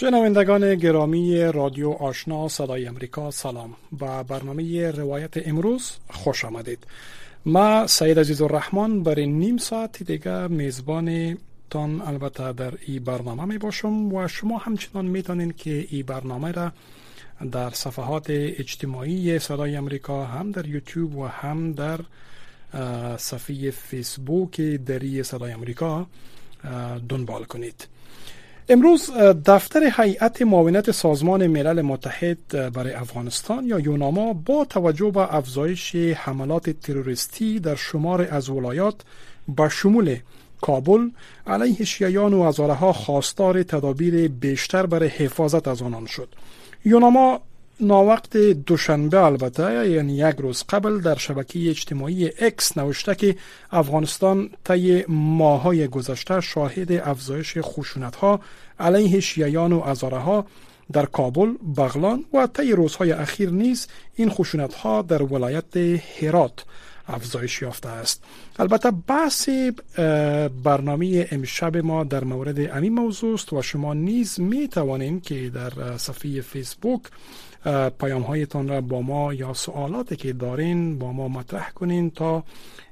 شنوندگان گرامی رادیو آشنا صدای امریکا سلام با برنامه روایت امروز خوش آمدید. ما سید عزیز الرحمن برای نیم ساعت دیگه میزبان تان البته در این برنامه می باشم و شما همچنان می‌تونین که این برنامه را در صفحات اجتماعی صدای امریکا هم در یوتیوب و هم در صفحه فیسبوک دری صدای امریکا دنبال کنید. امروز دفتر هیئت معاونت سازمان ملل متحد برای افغانستان یا یوناما با توجه به افزایش حملات تروریستی در شمار از ولایات با شمول کابل علیه شیعیان و ها خواستار تدابیر بیشتر برای حفاظت از آنان شد. یوناما ناوقت دوشنبه البته یعنی یک روز قبل در شبکه اجتماعی اکس نوشته که افغانستان طی ماهای گذشته شاهد افزایش خشونت ها علیه شیعیان و ازاره ها در کابل، بغلان و طی روزهای اخیر نیز این خشونت ها در ولایت هرات افزایش یافته است. البته بحث برنامه امشب ما در مورد امی موضوع است و شما نیز می توانید که در صفحه فیسبوک پیام هایتان را با ما یا سوالاتی که دارین با ما مطرح کنین تا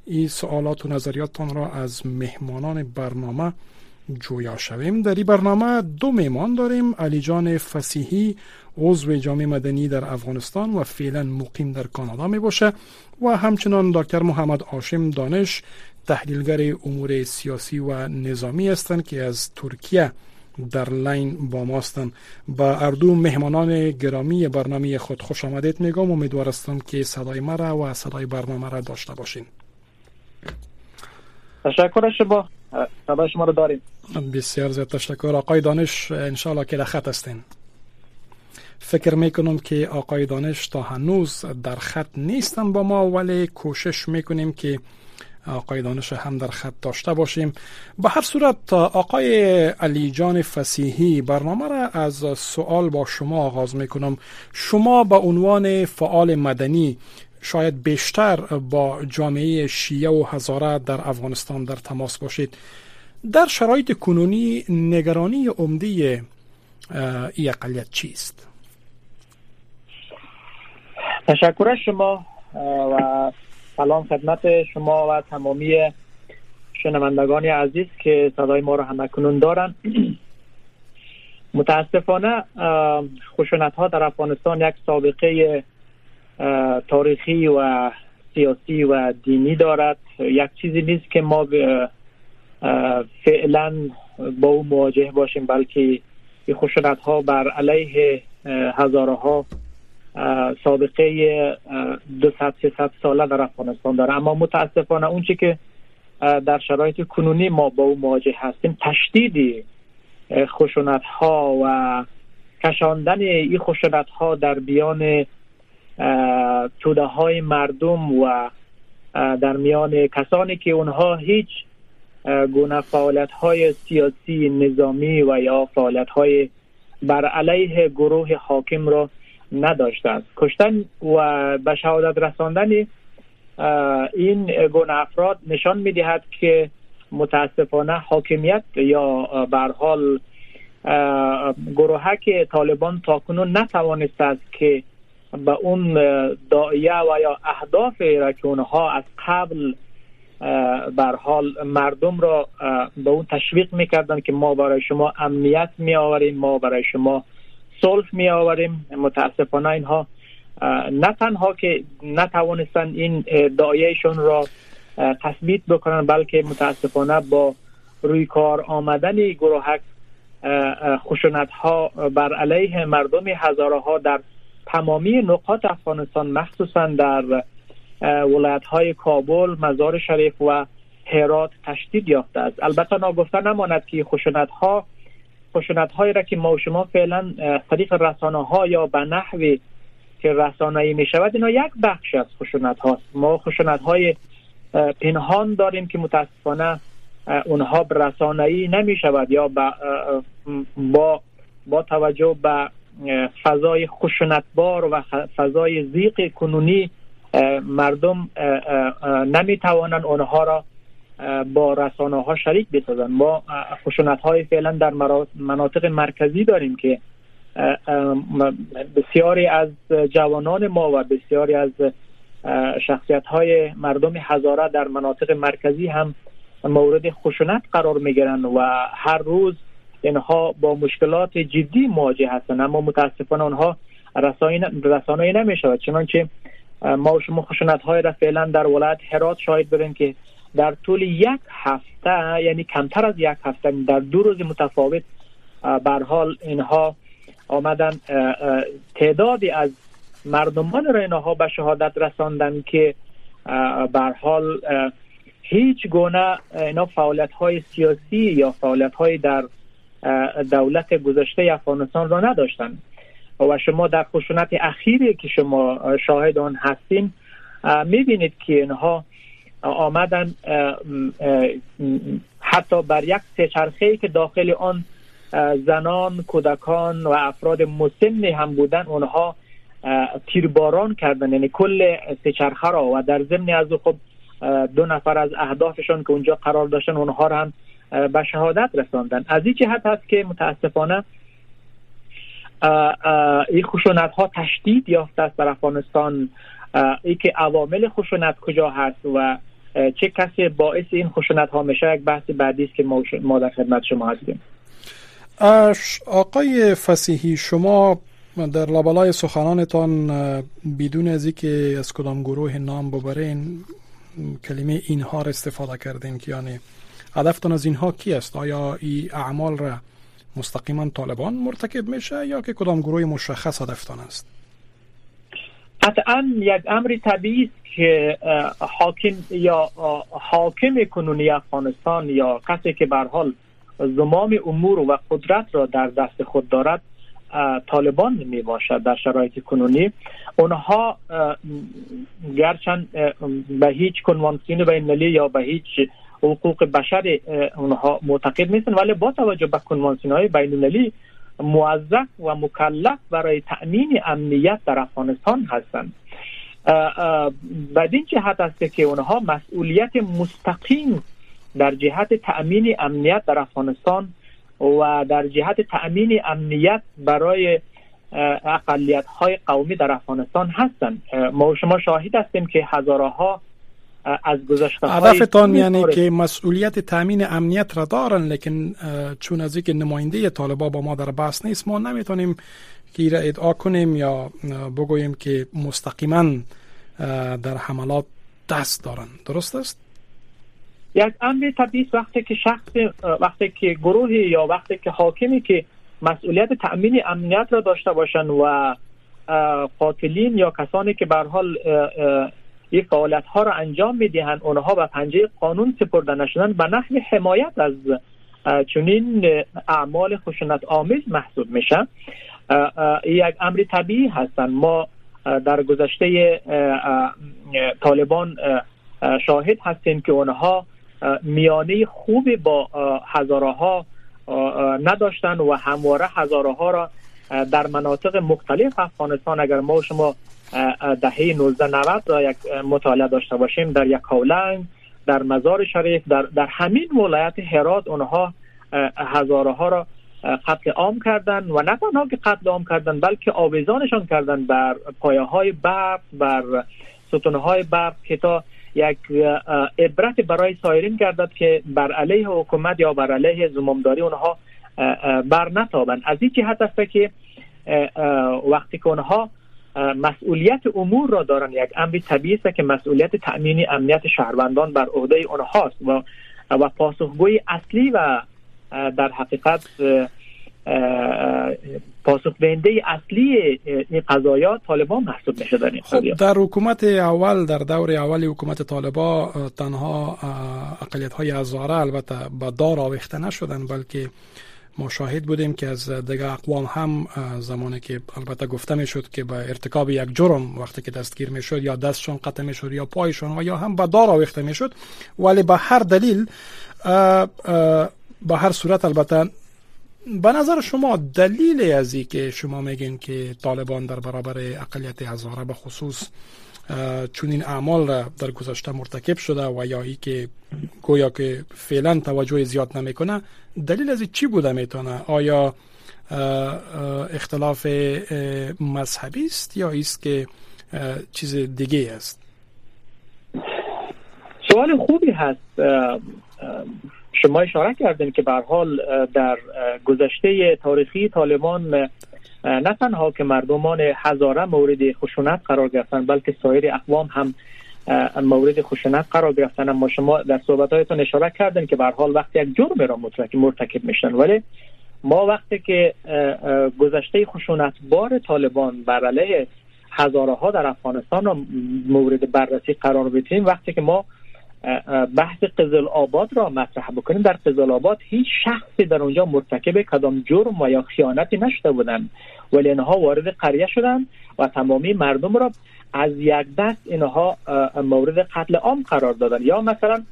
این سوالات و نظریاتتان را از مهمانان برنامه جویا شویم. در این برنامه دو میمان داریم علی جان فسیحی عضو جامعه مدنی در افغانستان و فعلا مقیم در کانادا می باشه و همچنان دکتر محمد آشم دانش تحلیلگر امور سیاسی و نظامی هستند که از ترکیه در لین با ماستن با اردو مهمانان گرامی برنامه خود خوش آمدید میگم. امیدوار هستم که صدای مرا و صدای برنامه را داشته باشین. تشکر شما. صدای شما رو داریم. بسیار زیاد تشکر. آقای دانش انشالله که در خط هستین. فکر می‌کنم که آقای دانش تا هنوز در خط نیستن با ما ولی کوشش می‌کنیم که آقای دانش هم در خط داشته باشیم. به هر صورت آقای علی جان فسیحی برنامه را از سوال با شما آغاز می‌کنم. شما به عنوان فعال مدنی شاید بیشتر با جامعه شیعه و هزاره در افغانستان در تماس باشید. در شرایط کنونی نگرانی عمده ای اقلیت چیست؟ تشکر شما و سلام خدمت شما و تمامی شنوندگان عزیز که صدای ما را همه کنون دارن. متاسفانه خشونت ها در افغانستان یک سابقه تاریخی و سیاسی و دینی دارد. یک چیزی نیست که ما فعلا با او مواجه باشیم بلکه خشونت ها بر علیه هزاره ها سابقه 200 300 ساله در افغانستان داره. اما متاسفانه اون چی که در شرایط کنونی ما با او مواجه هستیم تشدید خشونت ها و کشاندن این خشونت ها در بیان توده های مردم و در میان کسانی که اونها هیچ گونه فعالیت های سیاسی نظامی و یا فعالیت های بر علیه گروه حاکم را نداشته است کشتن و به شهادت رساندن این گونه افراد نشان می‌دهد که متاسفانه حاکمیت یا بر حال گروهک طالبان تاکنون نتوانسته است که به اون دایه و یا اهداف را که اونها از قبل بر حال مردم را به اون تشویق می‌کردن که ما برای شما امنیت می آوریم ما برای شما صلح می آوریم متاسفانه اینها نه تنها که نتوانستن این دایهشون را تثبیت بکنن بلکه متاسفانه با روی کار آمدن گروهک خشونت ها بر علیه مردم هزاره ها در تمامی نقاط افغانستان مخصوصا در ولایت های کابل، مزار شریف و هرات تشدید یافته است. البته ناگفته نماند که خشونت ها خشونت هایی را که ما و شما فعلا طریق رسانه ها یا به نحو که رسانه‌ای می شود اینا یک بخش از خشونت هاست ما خشونت های پنهان داریم که متاسفانه اونها به رسانه‌ای نمی شود یا با با توجه به فضای خشونتبار و فضای زیق کنونی مردم نمی توانند اونها را با رسانه ها شریک بسازن. ما خشونت های فعلا در مناطق مرکزی داریم که بسیاری از جوانان ما و بسیاری از شخصیت های مردم هزاره در مناطق مرکزی هم مورد خشونت قرار می گیرند و هر روز اینها با مشکلات جدی مواجه هستند اما متاسفانه آنها رسانه نمی شود چنانچه ما شما خشونت های را فعلا در ولایت هرات شاهد بریم که در طول یک هفته یعنی کمتر از یک هفته در دو روز متفاوت بر حال اینها آمدن تعدادی از مردمان را اینها به شهادت رساندن که بر حال هیچ گونه اینا فعالیت های سیاسی یا فعالیت های در دولت گذشته افغانستان را نداشتند و شما در خشونت اخیری که شما شاهد آن هستین می‌بینید که اینها آمدن حتی بر یک سه که داخل آن زنان کودکان و افراد مسن هم بودن اونها تیرباران کردن. یعنی کل سه را. و در ضمن از خب دو نفر از اهدافشان که اونجا قرار داشتن اونها را هم به شهادت رساندن. از این جهت هست که متاسفانه این خشونت ها تشدید یافته است در افغانستان. ای که عوامل خشونت کجا هست و چه کسی باعث این خشونت ها میشه؟ یک بحث بعدی است که ما در خدمت شما هستیم. آقای فسیحی شما در لابلای سخنانتان بدون از که از کدام گروه نام ببرین کلمه اینها را استفاده کردین که یعنی هدفتان از اینها کی است؟ آیا این اعمال را مستقیما طالبان مرتکب میشه یا که کدام گروه مشخص هدفتان است؟ قطعا یک امر طبیعی است که حاکم یا حاکم کنونی افغانستان یا کسی که به حال زمام امور و قدرت را در دست خود دارد طالبان می باشد در شرایط کنونی. اونها گرچند به هیچ کنوانسیون بین یا به هیچ حقوق بشر اونها معتقد نیستن ولی با توجه به کنوانسیون های بین المللی موظف و مکلف برای تأمین امنیت در افغانستان هستند. بدین جهت است که اونها مسئولیت مستقیم در جهت تأمین امنیت در افغانستان و در جهت تأمین امنیت برای اقلیت های قومی در افغانستان هستند. ما شما شاهد هستیم که هزارها از گذشته هدفتان یعنی که مسئولیت تامین امنیت را دارن لیکن چون از اینکه نماینده طالبا با ما در بحث نیست ما نمی‌تونیم که را ادعا کنیم یا بگوییم که مستقیما در حملات دست دارن. درست است؟ یک امر طبیعی وقتی که شخص وقتی که گروهی یا وقتی که حاکمی که مسئولیت تأمین امنیت را داشته باشن و قاتلین یا کسانی که به حال این فعالیت ها را انجام می‌دهند. اونها به پنجه قانون سپرده نشدن. به نحو حمایت از چنین اعمال خشونت آمیز محسوب میشه. یک امر طبیعی هستند. ما در گذشته طالبان شاهد هستیم که اونها میانه خوبی با هزارها نداشتن و همواره هزارها را در مناطق مختلف افغانستان. اگر ما شما دهه 1990 را یک مطالعه داشته باشیم در یک کولنگ در مزار شریف در, در همین ولایت هرات اونها هزارها را قتل عام کردن و نه تنها که قتل عام کردن بلکه آویزانشان کردن بر پایه های برق بر ستون های برق که تا یک عبرت برای سایرین گردد که بر علیه حکومت یا بر علیه زمامداری اونها بر نتابند. از این جهت است که وقتی که اونها مسئولیت امور را دارن. یک امر طبیعی است که مسئولیت تأمین امنیت شهروندان بر عهده آنهاست و و پاسخگوی اصلی و در حقیقت پاسخ دهنده اصلی این قضایا طالبان محسوب میشه در خب در حکومت اول در دور اول حکومت طالبا تنها اقلیت های هزاره البته به دار آویخته نشدن بلکه ما شاهد بودیم که از دیگه اقوام هم زمانی که البته گفته می شد که به ارتکاب یک جرم وقتی که دستگیر می شد یا دستشون قطع می شد یا پایشون و یا هم به دار آویخته می شد ولی به هر دلیل به هر صورت البته به نظر شما دلیل از که شما میگین که طالبان در برابر اقلیت هزاره به خصوص چون این اعمال را در گذشته مرتکب شده و یا ای که گویا که فعلا توجه زیاد نمی‌کنه دلیل از چی بوده می‌تونه؟ آیا اختلاف مذهبی است یا است که چیز دیگه است؟ سوال خوبی هست. شما اشاره کردین که به حال در گذشته تاریخی طالبان نه تنها که مردمان هزاره مورد خشونت قرار گرفتن بلکه سایر اقوام هم مورد خشونت قرار گرفتن. اما شما در صحبتهایتان اشاره کردن که به حال وقتی یک جرم را مرتکب میشن. ولی ما وقتی که گذشته خشونت بار طالبان بر علیه هزاره ها در افغانستان را مورد بررسی قرار بدیم وقتی که ما بحث قزل آباد را مطرح بکنیم. در قزل آباد هیچ شخصی در اونجا مرتکب کدام جرم و یا خیانتی نشده بودند. ولی اینها وارد قریه شدند و تمامی مردم را از یک دست اینها مورد قتل عام قرار دادن یا مثلا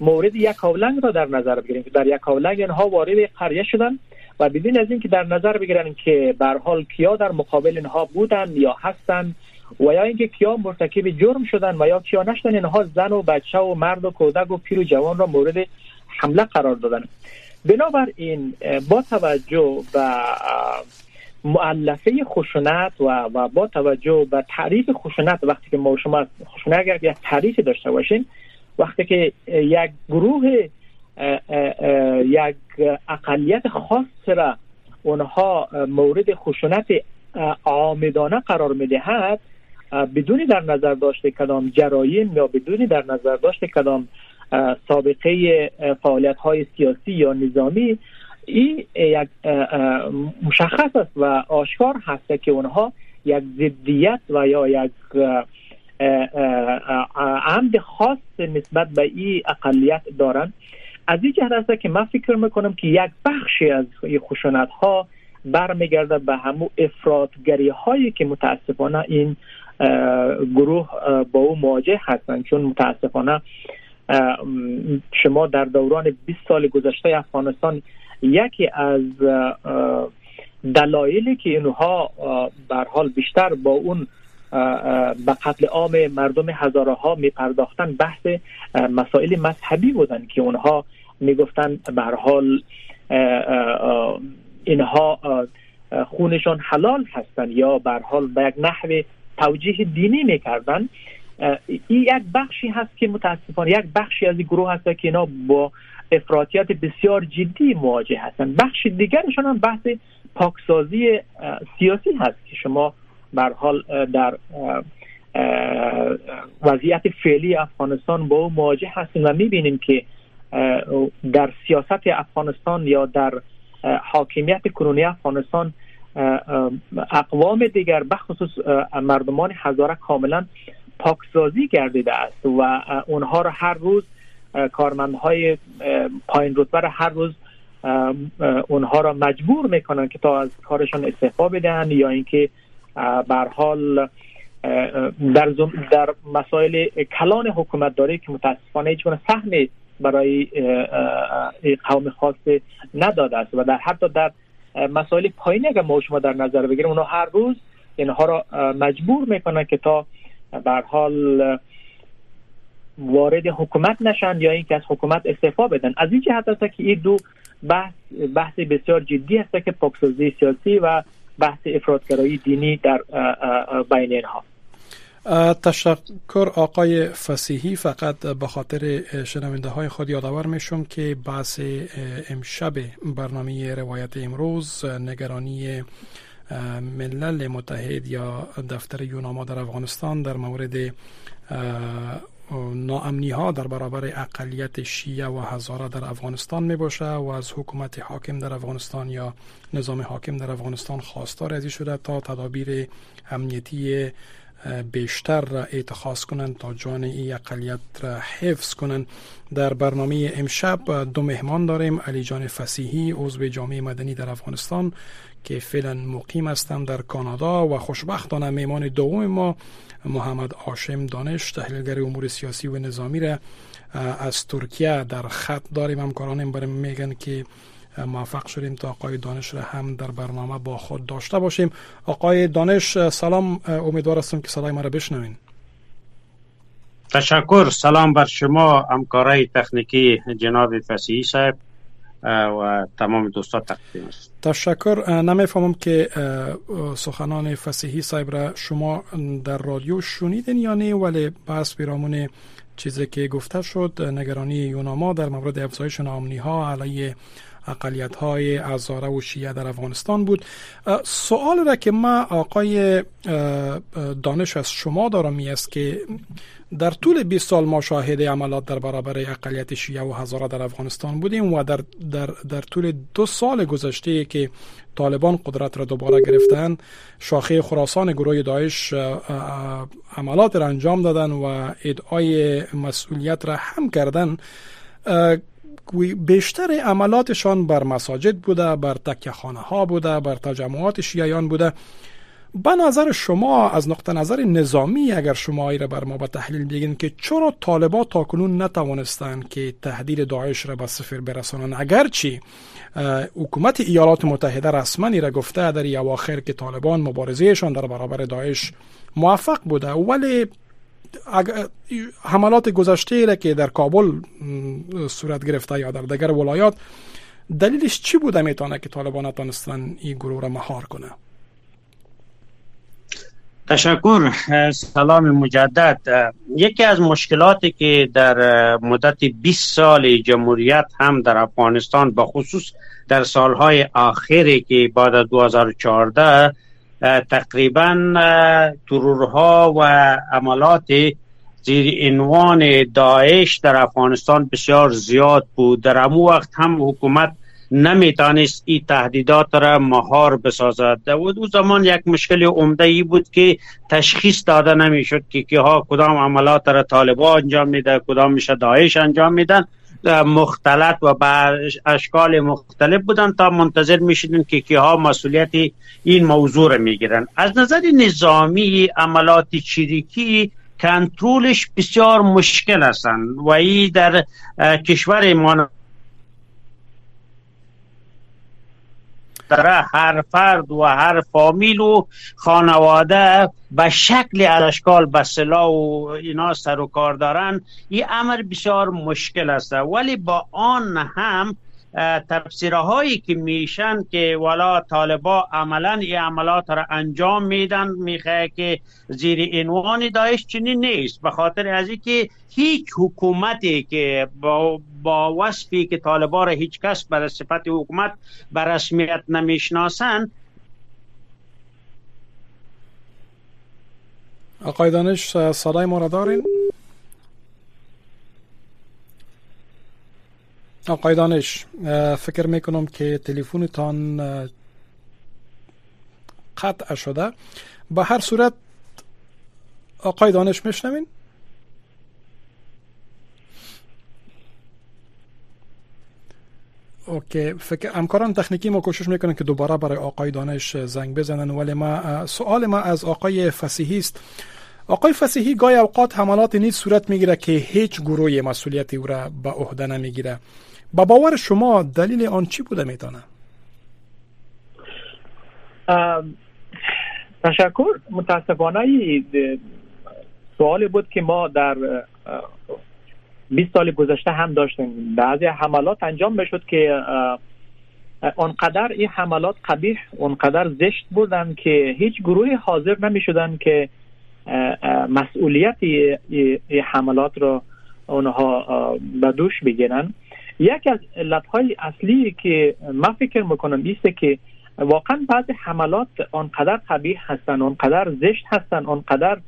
مورد یک اولنگ را در نظر بگیریم. در یک اولنگ اینها وارد قریه شدن و بدین از اینکه در نظر بگیرن که به حال کیا در مقابل اینها بودند یا هستند و یا اینکه کیا مرتکب جرم شدن و یا کیا نشدن اینها زن و بچه و مرد و کودک و پیر و جوان را مورد حمله قرار دادن. بنابراین با توجه به معلفه خشونت و, و با توجه به تعریف خشونت وقتی که ما شما خشونت اگر یک تعریفی داشته باشین وقتی که یک گروه یک اقلیت خاص را اونها مورد خشونت آمدانه قرار می‌دهد بدونی در نظر داشته کدام جرایم یا بدونی در نظر داشته کدام سابقه فعالیت های سیاسی یا نظامی این یک مشخص است و آشکار هست که اونها یک ضدیت و یا یک عمد خاص نسبت به این اقلیت دارن. از این جهت است که من فکر می‌کنم که یک بخشی از خشونت ها برمیگرده به همو افرادگری هایی که متاسفانه این گروه با او مواجه هستند. چون متاسفانه شما در دوران 20 سال گذشته افغانستان یکی از دلایلی که اینها بر حال بیشتر با اون به قتل عام مردم هزاره ها می پرداختن بحث مسائل مذهبی بودن که اونها می گفتن به حال اینها خونشان حلال هستند یا بر حال به یک نحو توجیه دینی می‌کردن. این یک بخشی هست که متاسفانه یک بخشی از گروه هست که اینا با افراطیت بسیار جدی مواجه هستند بخش دیگرشان هم بحث پاکسازی سیاسی هست که شما بر حال در وضعیت فعلی افغانستان با او مواجه هستیم و می‌بینیم که در سیاست افغانستان یا در حاکمیت کنونی افغانستان اقوام دیگر بخصوص مردمان هزاره کاملا پاکسازی گردیده است و اونها را هر روز کارمندهای پایین رتبه را هر روز اونها را مجبور می‌کنن که تا از کارشان استعفا بدهند یا اینکه بر حال در, در مسائل کلان حکومت داره که متاسفانه هیچ فهمی برای قوم خاص نداده است و در حتی در مسائل پایینی اگر ما شما در نظر بگیریم اونا هر روز اینها را مجبور می‌کنن که تا بر حال وارد حکومت نشن یا اینکه از حکومت استعفا بدن. از این جهت است که این دو بحث بحث بسیار جدی است که پاکسازی سیاسی و بحث افرادگرایی دینی در بین اینها. تشکر آقای فسیحی. فقط به خاطر شنونده های خود یادآور میشم که بحث امشب برنامه روایت امروز نگرانی ملل متحد یا دفتر یوناما در افغانستان در مورد ناامنی ها در برابر اقلیت شیعه و هزاره در افغانستان می باشه و از حکومت حاکم در افغانستان یا نظام حاکم در افغانستان خواستار ازی شده تا تدابیر امنیتی بیشتر را اتخاذ کنند تا جان ای اقلیت را حفظ کنند. در برنامه امشب دو مهمان داریم علی جان فسیحی عضو جامعه مدنی در افغانستان که فعلا مقیم هستم در کانادا و خوشبختانه مهمان دوم ما محمد آشم دانش تحلیلگر امور سیاسی و نظامی را از ترکیه در خط داریم. همکارانم برای میگن که موفق شدیم تا آقای دانش را هم در برنامه با خود داشته باشیم. آقای دانش سلام امیدوار هستم که صدای ما را بشنوین. تشکر سلام بر شما همکارای تکنیکی جناب فسیحی صاحب و تمام دوستان تقدیم است. تشکر نمی‌فهمم که سخنان فسیحی صاحب را شما در رادیو شنیدین یا نه ولی بس بیرامون چیزی که گفته شد نگرانی یوناما در مورد افزایش نامنی ها علیه اقلیت های ازاره و شیعه در افغانستان بود. سوال را که ما آقای دانش از شما دارم است که در طول 20 سال ما شاهد عملات در برابر اقلیت شیعه و هزاره در افغانستان بودیم و در, در, در طول دو سال گذشته که طالبان قدرت را دوباره گرفتن شاخه خراسان گروه داعش عملات را انجام دادن و ادعای مسئولیت را هم کردن. بیشتر عملاتشان بر مساجد بوده بر تکه خانه ها بوده بر تجمعات شیعیان بوده. به نظر شما از نقطه نظر نظامی اگر شما ای را بر ما به تحلیل بگین که چرا طالبا تا کنون نتوانستند که تهدید داعش را به صفر برسانند؟ اگرچه حکومت ایالات متحده رسما را گفته در اواخر که طالبان مبارزهشان در برابر داعش موفق بوده ولی حملات گذشته را که در کابل صورت گرفته یا در دیگر ولایات دلیلش چی بوده می‌تونه که طالبان نتونستن این گروه را مهار کنه؟ تشکر سلام مجدد. یکی از مشکلاتی که در مدت 20 سال جمهوریت هم در افغانستان به خصوص در سالهای آخری که بعد از 2014 تقریبا ترورها و عملات زیر عنوان داعش در افغانستان بسیار زیاد بود. در امو وقت هم حکومت نمیتانست این تهدیدات را مهار بسازد. در او زمان یک مشکل عمده ای بود که تشخیص داده نمی‌شد که که ها کدام عملات را طالبا انجام میده کدام میشه داعش انجام میدن مختلط و به اشکال مختلف بودن تا منتظر می‌شدن که که ها مسئولیت این موضوع را می‌گیرن. از نظر نظامی عملات چریکی کنترلش بسیار مشکل هستند و ای در کشور ما در هر فرد و هر فامیل و خانواده به شکل اشکال به سلاح و اینا سر و کار دارن. این امر بسیار مشکل است. ولی با آن هم تفسیرهایی که میشن که والا طالبا عملا این عملات را انجام میدن می‌خواه که زیر عنوان داعش چنین نیست. به خاطر از که هیچ حکومتی که با, با وصفی که طالبا را هیچ کس بر صفت حکومت بر رسمیت نمی‌شناسن آقای دانش صدای ما را دارین؟ آقای دانش فکر می‌کنم که تلفنتان قطع شده. به هر صورت آقای دانش میشنوین؟ اوکی. فکر همکاران تکنیکی ما کوشش می‌کنن که دوباره برای آقای دانش زنگ بزنن ولی ما سوال ما از آقای فسیحی است. آقای فسیحی گاهی اوقات حملات نیز صورت می‌گیره که هیچ گروهی مسئولیت او را به عهده نمی‌گیره. با باور شما دلیل آن چی بوده می‌تونه؟ تشکر. متاسفانه سوالی بود که ما در 20 سال گذشته هم داشتیم بعضی حملات انجام بشد که اونقدر این حملات قبیح اونقدر زشت بودن که هیچ گروهی حاضر نمی شدن که مسئولیت این حملات را اونها به دوش بگیرن. یکی از علتهای اصلی که من فکر می‌کنم ایسته که واقعا بعض حملات آنقدر قبیح هستن آنقدر زشت هستن آنقدر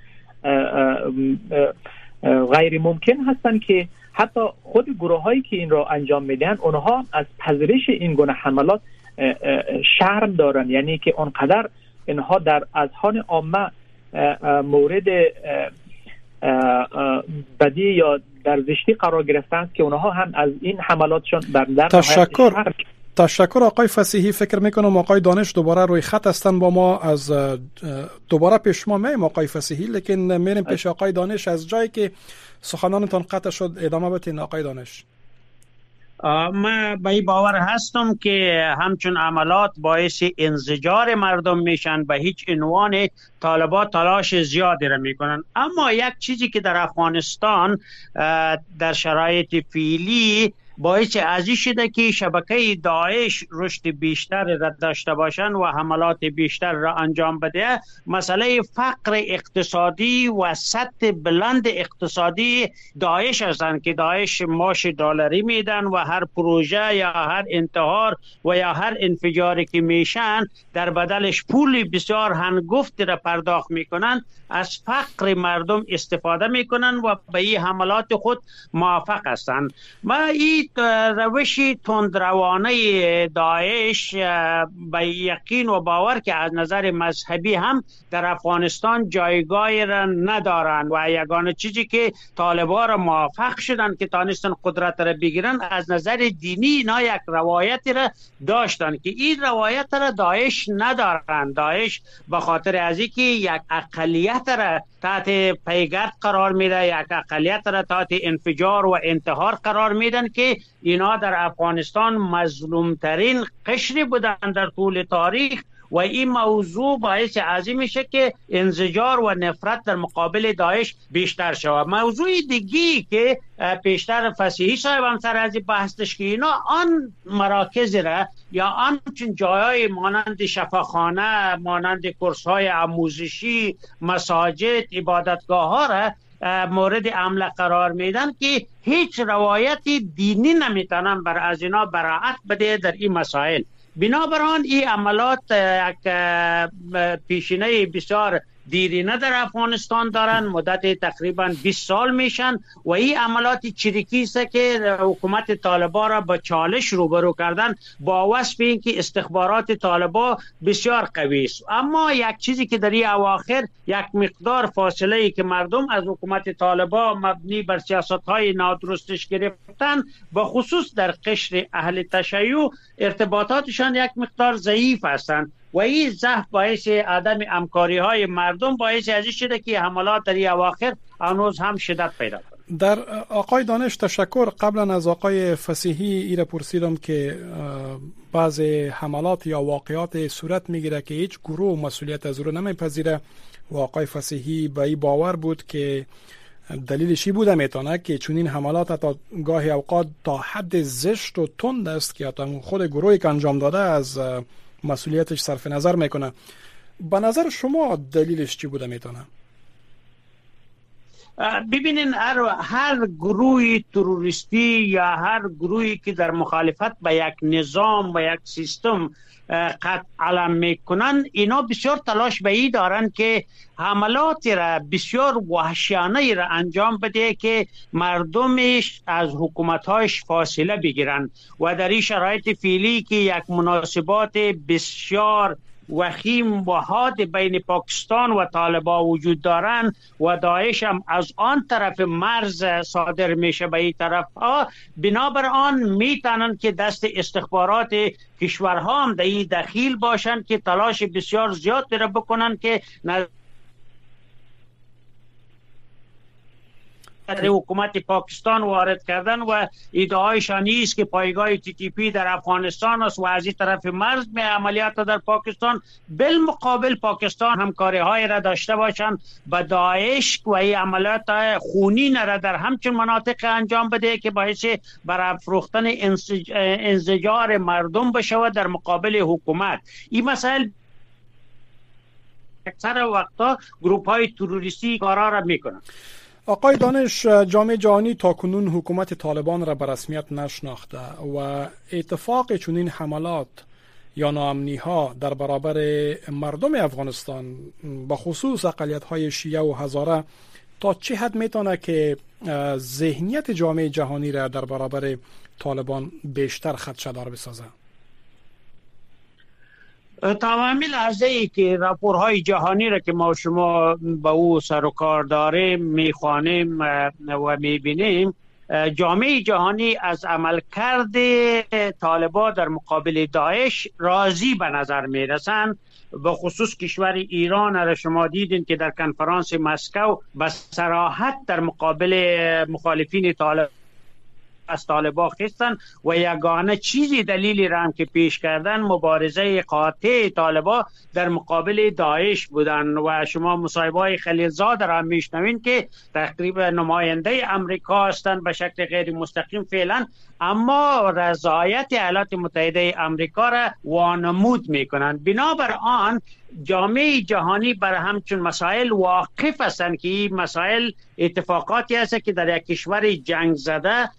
غیر ممکن هستن که حتی خود گروه هایی که این را انجام میدن اونها از پذیرش این گونه حملات شرم دارن. یعنی که آنقدر اینها در اذهان عامه مورد بدی یا در زشتی قرار گرفتن که اونها هم از این حملاتشون در در تشکر تشکر آقای فسیحی. فکر می‌کنم آقای دانش دوباره روی خط هستن با ما. از دوباره پیش ما میم آقای فسیحی لیکن میریم پیش آقای دانش. از جایی که سخنانتان قطع شد ادامه بتین آقای دانش. من به این باور هستم که همچون عملات باعث انزجار مردم میشن به هیچ عنوان طالبات تلاش زیادی را می‌کنن. اما یک چیزی که در افغانستان در شرایط فیلی باعث ازی شده که شبکه داعش رشد بیشتر را داشته باشند و حملات بیشتر را انجام بده. مسئله فقر اقتصادی و سطح بلند اقتصادی داعش هستند که داعش ماش دلاری میدن و هر پروژه یا هر انتحار و یا هر انفجاری که میشن در بدلش پول بسیار هنگفت را پرداخت می‌کنن. از فقر مردم استفاده می‌کنن و به این حملات خود موافق هستند ما این روش تندروانه داعش به یقین و باور که از نظر مذهبی هم در افغانستان جایگاه را ندارند و یگانه چیزی که طالبان را موافق شدن که تانستن قدرت را بگیرن از نظر دینی اینا یک روایتی را داشتن که این روایت را داعش ندارند. داعش به خاطر از اینکه یک اقلیت را تحت پیگرد قرار میده یک اقلیت را تحت انفجار و انتحار قرار میدن که اینا در افغانستان مظلومترین قشری بودن در طول تاریخ و این موضوع باعث عظیم میشه که انزجار و نفرت در مقابل داعش بیشتر شود. موضوع دیگی که پیشتر فسیحی صاحب هم سر از بحثش که اینا آن مراکز را یا آن چون جایای مانند شفاخانه مانند کورس های آموزشی مساجد عبادتگاه ها را مورد عمل قرار میدن که هیچ روایتی دینی نمی‌تونن بر از اینا براعت بده در این مسائل. بنابراین این عملات یک پیشینه بسیار دیرینه در افغانستان دارن مدت تقریبا 20 سال میشن و این عملات چریکی است که حکومت طالبا را به چالش روبرو کردن با وصف اینکه استخبارات طالبا بسیار قوی است. اما یک چیزی که در این اواخر یک مقدار فاصله ای که مردم از حکومت طالبا مبنی بر سیاست های نادرستش گرفتن به خصوص در قشر اهل تشیع ارتباطاتشان یک مقدار ضعیف هستند. و این ضعف باعث عدم امکاری های مردم باعث ازی شده که حملات در اواخر هنوز هم شدت پیدا کنه. در آقای دانش تشکر قبلا از آقای فسیحی ایره پرسیدم که بعض حملات یا واقعات صورت می‌گیره که هیچ گروه مسئولیت از رو نمیپذیره. و آقای فسیحی به این باور بود که دلیلشی بوده می‌تونه؟ که چون این حملات تا گاهی اوقات تا حد زشت و تند است که خود گروهی که انجام داده از مسئولیتش صرف نظر می‌کنه. به نظر شما دلیلش چی بوده می‌تونه؟ ببینین هر, هر گروه تروریستی یا هر گروهی که در مخالفت به یک نظام و یک سیستم قد علم می‌کنن. اینا بسیار تلاش به ای دارن که حملاتی را بسیار وحشیانه را انجام بده که مردمش از حکومتهاش فاصله بگیرن. و در این شرایط فعلی که یک مناسبات بسیار وخیم و حاد بین پاکستان و طالبا وجود دارند و داعش هم از آن طرف مرز صادر میشه به این طرف ها بنابر آن می‌تونن که دست استخبارات کشورها هم در دخیل باشند که تلاش بسیار زیاد را بکنن که در حکومت پاکستان وارد کردن و ادعایشان است که پایگاه تی تی پی در افغانستان است و از این طرف مرز می عملیات در پاکستان بالمقابل پاکستان همکاری های را داشته باشند به داعش و این عملیات خونین را در همچون مناطق انجام بده که باعث برافروختن انزجار مردم بشود در مقابل حکومت. این مسائل اکثر وقتا گروپ های تروریستی کارا را می‌کنند. آقای دانش جامعه جهانی تا کنون حکومت طالبان را به رسمیت نشناخته و اتفاق چنین حملات یا ناامنی ها در برابر مردم افغانستان به خصوص اقلیت های شیعه و هزاره تا چه حد می‌تونه که ذهنیت جامعه جهانی را در برابر طالبان بیشتر خدشدار بسازه؟ تمامی ای که راپورهای جهانی را که ما شما به او سر و کار داریم می‌خوانیم و می‌بینیم جامعه جهانی از عملکرد طالبا در مقابل داعش راضی به نظر می‌رسند به خصوص کشور ایران را شما دیدین که در کنفرانس مسکو به سراحت در مقابل مخالفین طالب از طالبا خستن و یگانه چیزی دلیلی را هم که پیش کردن مبارزه قاطع طالبا در مقابل داعش بودن. و شما مصاحبه های خلیلزاد را میشنوین که تقریبا نماینده امریکا هستند به شکل غیر مستقیم فعلا اما رضایت ایالات متحده امریکا را وانمود می‌کنند. بنابر آن جامعه جهانی بر همچون مسائل واقف هستند که این مسائل اتفاقاتی هست که در یک کشور جنگ زده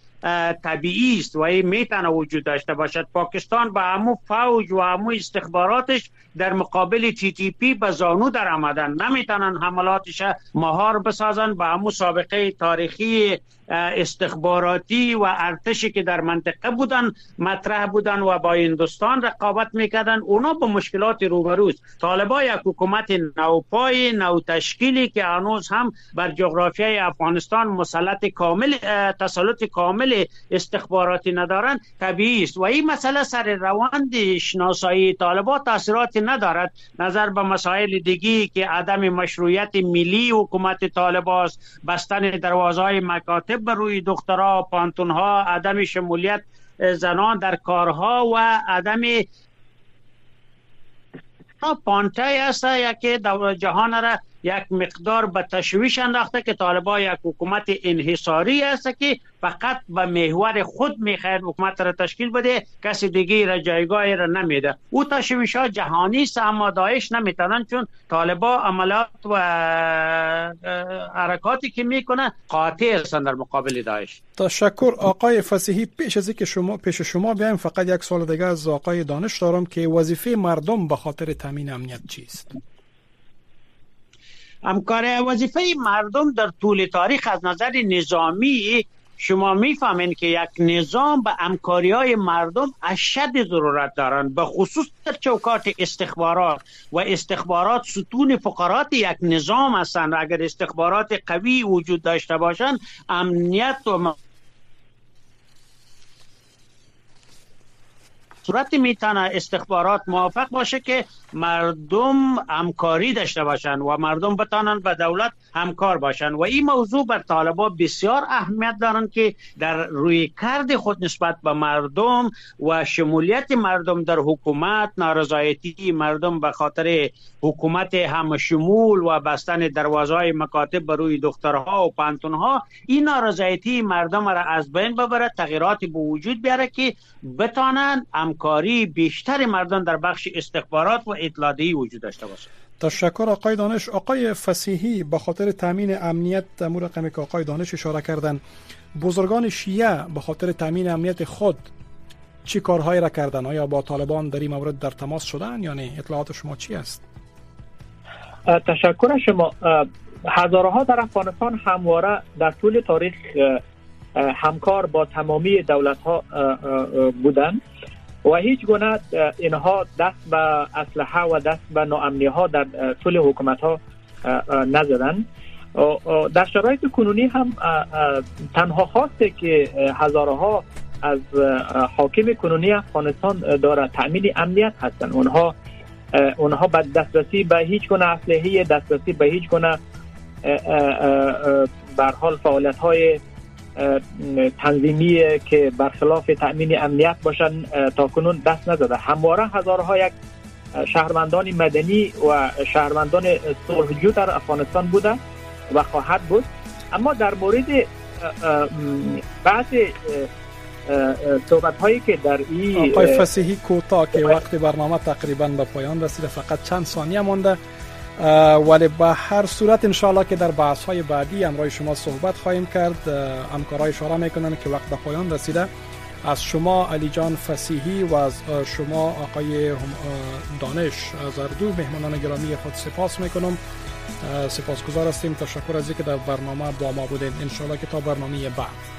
طبیعی است و این می‌تونه وجود داشته باشد. پاکستان با همو فوج و همو استخباراتش در مقابل تی تی پی به زانو در آمدن نمی‌تونن حملاتش مهار بسازن. با همو سابقه تاریخی استخباراتی و ارتشی که در منطقه بودن مطرح بودن و با هندوستان رقابت می‌کردن. اونا به مشکلات روبروز طالبا یک حکومت نوپای نو تشکیلی که هنوز هم بر جغرافیای افغانستان مسلط کامل تسلط کامل استخباراتی ندارن طبیعی است. و این مسئله سر روند شناسایی طالبا تاثیراتی ندارد. نظر به مسائل دیگی که عدم مشروعیت ملی حکومت طالباست بستن دروازه های به روی دخترها پانتون ها عدم شمولیت زنان در کارها و عدم پانته است که جهان را یک مقدار به تشویش انداخته که طالبا یک حکومت انحصاری است که فقط به محور خود می‌خواهد حکومت را تشکیل بده. کسی دیگه را جایگاه را نمیده. او تشویش ها جهانی است اما داعش نمی‌تونن چون طالبا عملات و حرکاتی که می‌کنه قاطع هستند در مقابل داعش. تشکر. آقای فسیحی پیش از که شما پیش شما بیایم فقط یک سال دیگه از آقای دانش دارم که وظیفه مردم به خاطر تامین امنیت چیست؟ همکار وظیفه مردم در طول تاریخ از نظر نظامی شما می‌فهمین که یک نظام به امکاری های مردم اشد ضرورت دارند به خصوص در چوکات استخبارات و استخبارات ستون فقرات یک نظام هستند. اگر استخبارات قوی وجود داشته باشند امنیت و صورت می‌تونه استخبارات موافق باشه که مردم همکاری داشته باشند و مردم بتانند به دولت همکار باشند و این موضوع بر طالبا بسیار اهمیت دارند که در روی کرد خود نسبت به مردم و شمولیت مردم در حکومت نارضایتی مردم به خاطر حکومت هم شمول و بستن دروازه مکاتب بر روی دخترها و پانتونها این نارضایتی مردم را از بین ببره تغییراتی به وجود بیاره که بتانند همکاری بیشتر مردم در بخش استخبارات و اطلاعی وجود داشته باشه تشکر آقای دانش. آقای فسیحی به خاطر تامین امنیت امور رقمی که آقای دانش اشاره کردن بزرگان شیعه به خاطر تامین امنیت خود چی کارهایی را کردن؟ آیا با طالبان در این مورد در تماس شدن یا نه؟ اطلاعات شما چی است؟ تشکر شما. هزارها در افغانستان همواره در طول تاریخ همکار با تمامی دولت ها بودند. و هیچ گونه اینها دست به اسلحه و دست به ناامنی ها در طول حکومت ها نزدن. در شرایط کنونی هم تنها خواسته که هزارها از حاکم کنونی افغانستان داره تأمین امنیت هستند اونها اونها به دسترسی به هیچ گونه اسلحه دسترسی به هیچ گونه بر حال فعالیت های تنظیمی که برخلاف تأمین امنیت باشن تا کنون دست نداده همواره هزارها یک شهروندان مدنی و شهروندان صلحجو در افغانستان بوده و خواهد بود. اما در مورد بعض صحبت هایی که در این آقای فسیحی کوتاه که وقت برنامه تقریبا به پایان رسیده فقط چند ثانیه مونده ولی به هر صورت انشاءالله که در بحث های بعدی امرای شما صحبت خواهیم کرد. همکارای اشاره می‌کنن که وقت به پایان رسیده. از شما علی جان فسیحی و از شما آقای دانش زردو مهمانان گرامی خود سپاس می‌کنم. سپاسگزار هستیم. تشکر از اینکه در برنامه با ما بودین. انشاءالله که تا برنامه بعد.